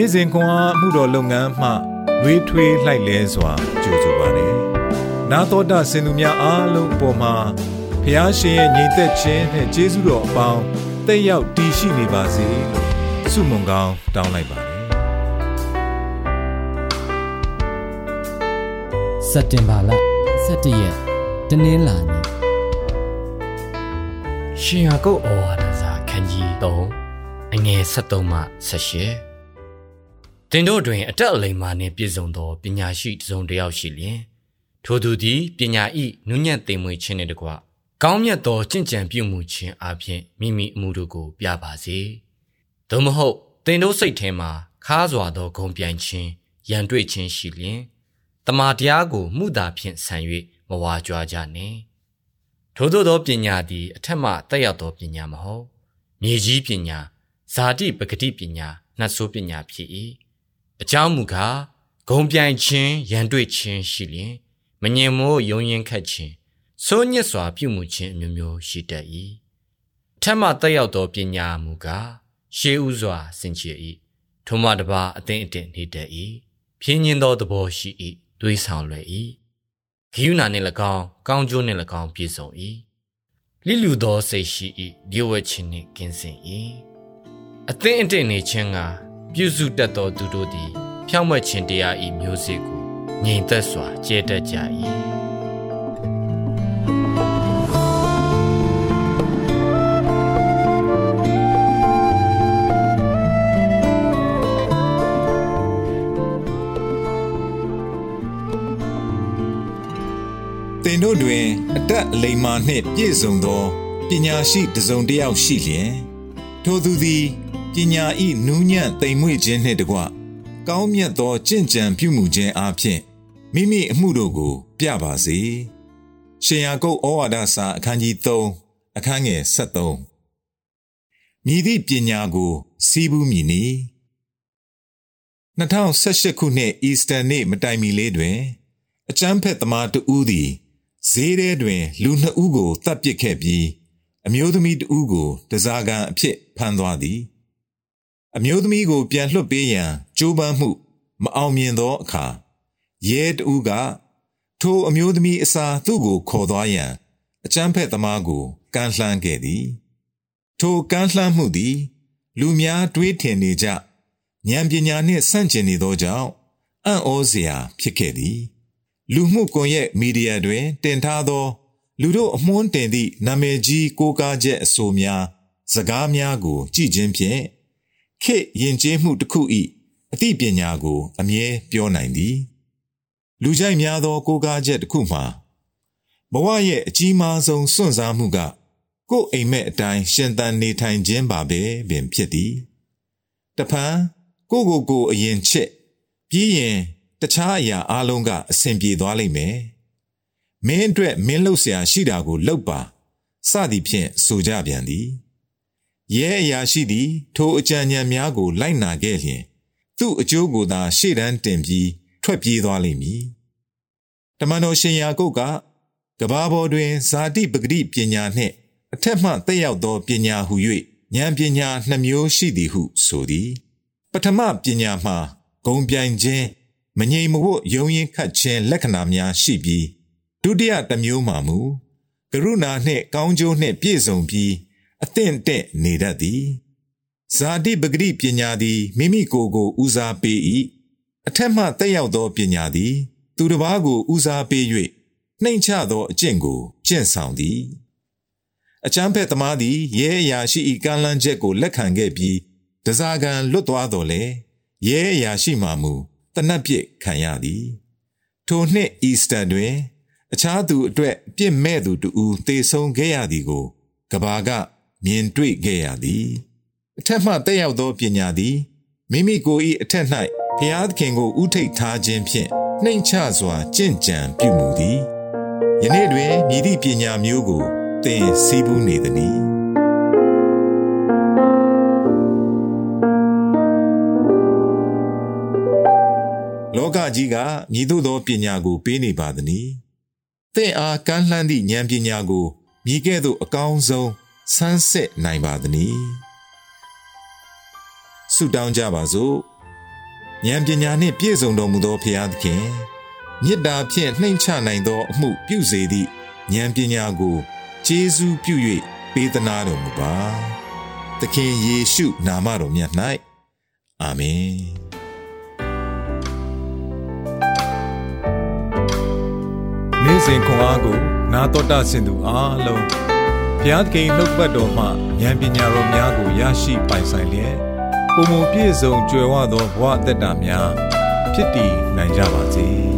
နေ့စဉ်ခွန်အားမှုတော်လုပ်ငန်းမှလွေးထွေးလှိုက်လဲစွာကြိုဆိုပါတယ်။နာတော်တာစင်သူများအားလုံးအပေါ်မှာဖျားရှင်ရဲ့ညီသက်ခြင်းနဲ့ကျေးဇူးတော်အပေါင်းတက်ရောက်တည်ရှိနေပါစေလို့ဆုမွန်ကောင်းတောင်းလိုက်ပါတယ်။စက်တင်ဘာလ17ရက်တနင်္လာနေ့ရှင်ယာကုတ်ဩဝါဒစာခန်းကြီး3အငယ်73မှ78 တင်တို့တွင်အတက်အလိမ်မာနှင့်ပြည့်စုံသောပညာရှိတစုံတစ်ယောက်ရှိလျင်ထိုသူသည်ပညာဤနုညံ့သိမ်မွေ့ခြင်းနှင့်တကွကောင်းမြတ်သောကြင်ကြံပြုမှုခြင်းအပြင်မိမိအမှုတို့ကိုပြပါစေ။သို့မဟုတ်တင်တို့စိတ်ထဲမှာခါးစွာသောဂုံပြိုင်ခြင်းရန်တွေ့ခြင်းရှိလျင်တမာတရားကိုမှုသာဖြင့်ဆံ၍မဝါကြွားကြနှင့်။ထို့သောသောပညာသည်အထက်မှတက်ရောက်သောပညာမဟုတ်။မြေကြီးပညာဇာတိပဂတိပညာနှတ်ဆိုးပညာဖြစ်၏။ အကြောင်းမူကားဂုံပြိုင်ခြင်းရန်တွေ့ခြင်းရှိလျင်မငြင်မို့ယုံရင်ခတ်ခြင်းစိုးညစ်စွာပြုမှုခြင်းအမျိုးမျိုးရှိတတ်၏ထက်မှတက်ရောက်သောပညာမူကားရှေးဥစွာစင်ကြယ်၏ထိုမှတပါအသိအတင်နေတတ်၏ဖြင်းညင်းသောသဘောရှိ၏တွေးဆောင်လွယ်၏ဂိယူနာနှင့်၎င်းကောင်းကျိုးနှင့်၎င်းပြည့်စုံ၏လိလူသောစိတ်ရှိ၏ဒီဝဲခြင်းနှင့်ကင်းစင်၏အသိအတင်နေခြင်းက ပြုစုတတ်သောသူတို့သည် ဖြောင့်မတ်ခြင်းတရားဤမျိုးစေ့ကိုငြိမ်သက်စွာကျဲတတ်ကြ၏သင်တို့တွင်အတက်အလိမ္မာနှင့်ပြည့်စုံသောပညာရှိတစုံတစ်ယောက်ရှိလျင်ထိုသူသည် ပညာဤနူးညံ့သိမ်မွေ့ခြင်းနှင့်တကွကောင်းမြတ်သောကြင်ကြံပြုမှုခြင်းအပြင်မိမိအမှုတို့ကို ပြပါစေ။ရှင်ယာကုပ်ဩဝါဒစာအခန်းကြီး3အခန်းငယ်73မြည်သည့်ပညာကိုစီးပူးမည်နီ2018ခုနှစ်အီစတာနေ့မတိုင်မီလေးတွင် အကျန်းဖက်သမားတဦးသည်ဈေးထဲတွင် လူနှစ်ဦးကိုတပ်ပစ်ခဲ့ပြီး အမျိုးသမီးတဦးကိုတစားကန်အဖြစ်ဖမ်းသွားသည်။ အမျိုးသမီးကိုပြန်လွှတ်ပေးရန်ကြိုးပမ်းမှုမအောင်မြင်သောအခါရဲတဦးကထိုအမျိုးသမီးအစာသူ့ကိုခေါ်သွားရန်အကျန်းဖက်သမားကိုကမ်းလှမ်းခဲ့သည်ထိုကမ်းလှမ်းမှုသည် လူများတွေးထင်နေကြဉာဏ်ပညာနှင့်ဆန့်ကျင်နေသောကြောင့်အံ့ဩစရာဖြစ်ခဲ့သည် လူမှုကွန်ရက်မီဒီယာတွင် တင်ထားသော လူတို့အမွှန်းတင်သည့်နာမည်ကြီးကိုးကားချက်အဆိုများစကားများကို ကြည့်ခြင်းဖြင့် ခေယဉ်ကျေးမှုတစ်ခု၏အသိပညာကို အမြဲပြောနိုင်သည် လူကြိုက်များသောကိုးကားချက်တစ်ခုမှာဘဝရဲ့အကြီးမားဆုံးစွန့်စားမှုက ကိုယ်အိမ်မက်အတိုင်းရှင်သန်နေထိုင်ခြင်းပါပဲပင်ဖြစ်သည်တဖန်ကိုကိုကိုအရင်ချစ်ပြီးရင်တခြားအရာအလုံးကအဆင်ပြေသွားလိမ့်မယ်မင်းအတွက်မင်းလှုပ်ရှားရှိတာကိုလှုပ်ပါစသည်ဖြင့်ဆိုကြပြန်သည် ရဲအရာရှိသည် ထိုအကြံဉာဏ်များကို လိုက်နာခဲ့လျင် သူ့အကျိုးကိုသာ ရှေ့တန်းတင်ပြီးထွက်ပြေးသွားလိမ့်မည်တမန်တော်ရှင်ယာကုတ်ကကဘာပေါ်တွင်ဇာတိပဂတိပညာနှင့် အထက်မှတက်ရောက်သောပညာဟု၍ဉာဏ်ပညာနှမျိုးရှိသည်ဟုဆိုသည်ပထမပညာမှာဂုံပြိုင်ခြင်းမငြိမ်မဝတ်ယုံရင်ခတ်ခြင်းလက္ခဏာများရှိပြီးဒုတိယတစ်မျိုးမှာမူကရုဏာနှင့်ကောင်းကျိုးနှင့်ပြည့်စုံပြီး အသင့်တင့်နေတတ်သည်ဇာတိပဂရိပညာသည်မိမိကိုယ်ကိုဦးစားပေး၏အထက်မှတက်ရောက်သောပညာသည် သူတစ်ပါးကိုဦးစားပေး၍နှိမ်ချသောအကျင့်ကိုကျင့်ဆောင်သည်အချမ်းဖက်သမားသည်ရဲအရာရှိ၏ကမ်းလှမ်းချက်ကိုလက်ခံခဲ့ပြီးတစားကန်လွတ်သွားတော်လဲရဲအရာရှိမှမူတနတ်ပြစ်ခံရသည်ထိုနှစ်အီစတာတွင် အခြားသူအတွက်ပြစ်မဲ့သူတူသေဆုံးခဲ့ရသည်ကိုကဘာက မြင်တွေ့ခဲ့ရသည်အထက်မှတက်ရောက်သောပညာသည်မိမိကိုယ်၏အထက်၌ဘုရားသခင်ကိုဥထိတ်ထားခြင်းဖြင့်နှိမ်ချစွာကြင့်ကြံပြုမူသည်ယနေ့တွင်မြည်သည့်ပညာမျိုးကိုသင်စီးပူးနေသည်။လောကကြီးကမြည်သို့သောပညာကိုပေးနေပါသည်။သင်အားကမ်းလှမ်းသည့်ဉာဏ်ပညာကိုမြည်ကဲ့သို့အကောင်းဆုံး ဆန်းစစ်နိုင်ပါသည်။ဆုတောင်းကြပါစို့ဉာဏ်ပညာနှင့်ပြည့်စုံတော်မူသောဖရာသခင်မေတ္တာဖြင့်နှိမ့်ချနိုင်သောအမှုပြုစေသည့်ဉာဏ်ပညာကိုကျေးဇူးပြု၍ပေးသနာတော်မူပါသခင်ယေရှုနာမတော်မြတ်၌အာမင်နေ့စဉ်ခွန်အားကို နာတော်တာဆင်သူအားလုံး ဘုရားသခင်နှုတ်ပတ်တော်မှဉာဏ်ပညာတော်များကိုရရှိပိုင်ဆိုင်လျက်ပုံမပြည့်စုံကြွယ်ဝသောဘဝအသက်တာများဖြစ်တည်နိုင်ကြပါစေ။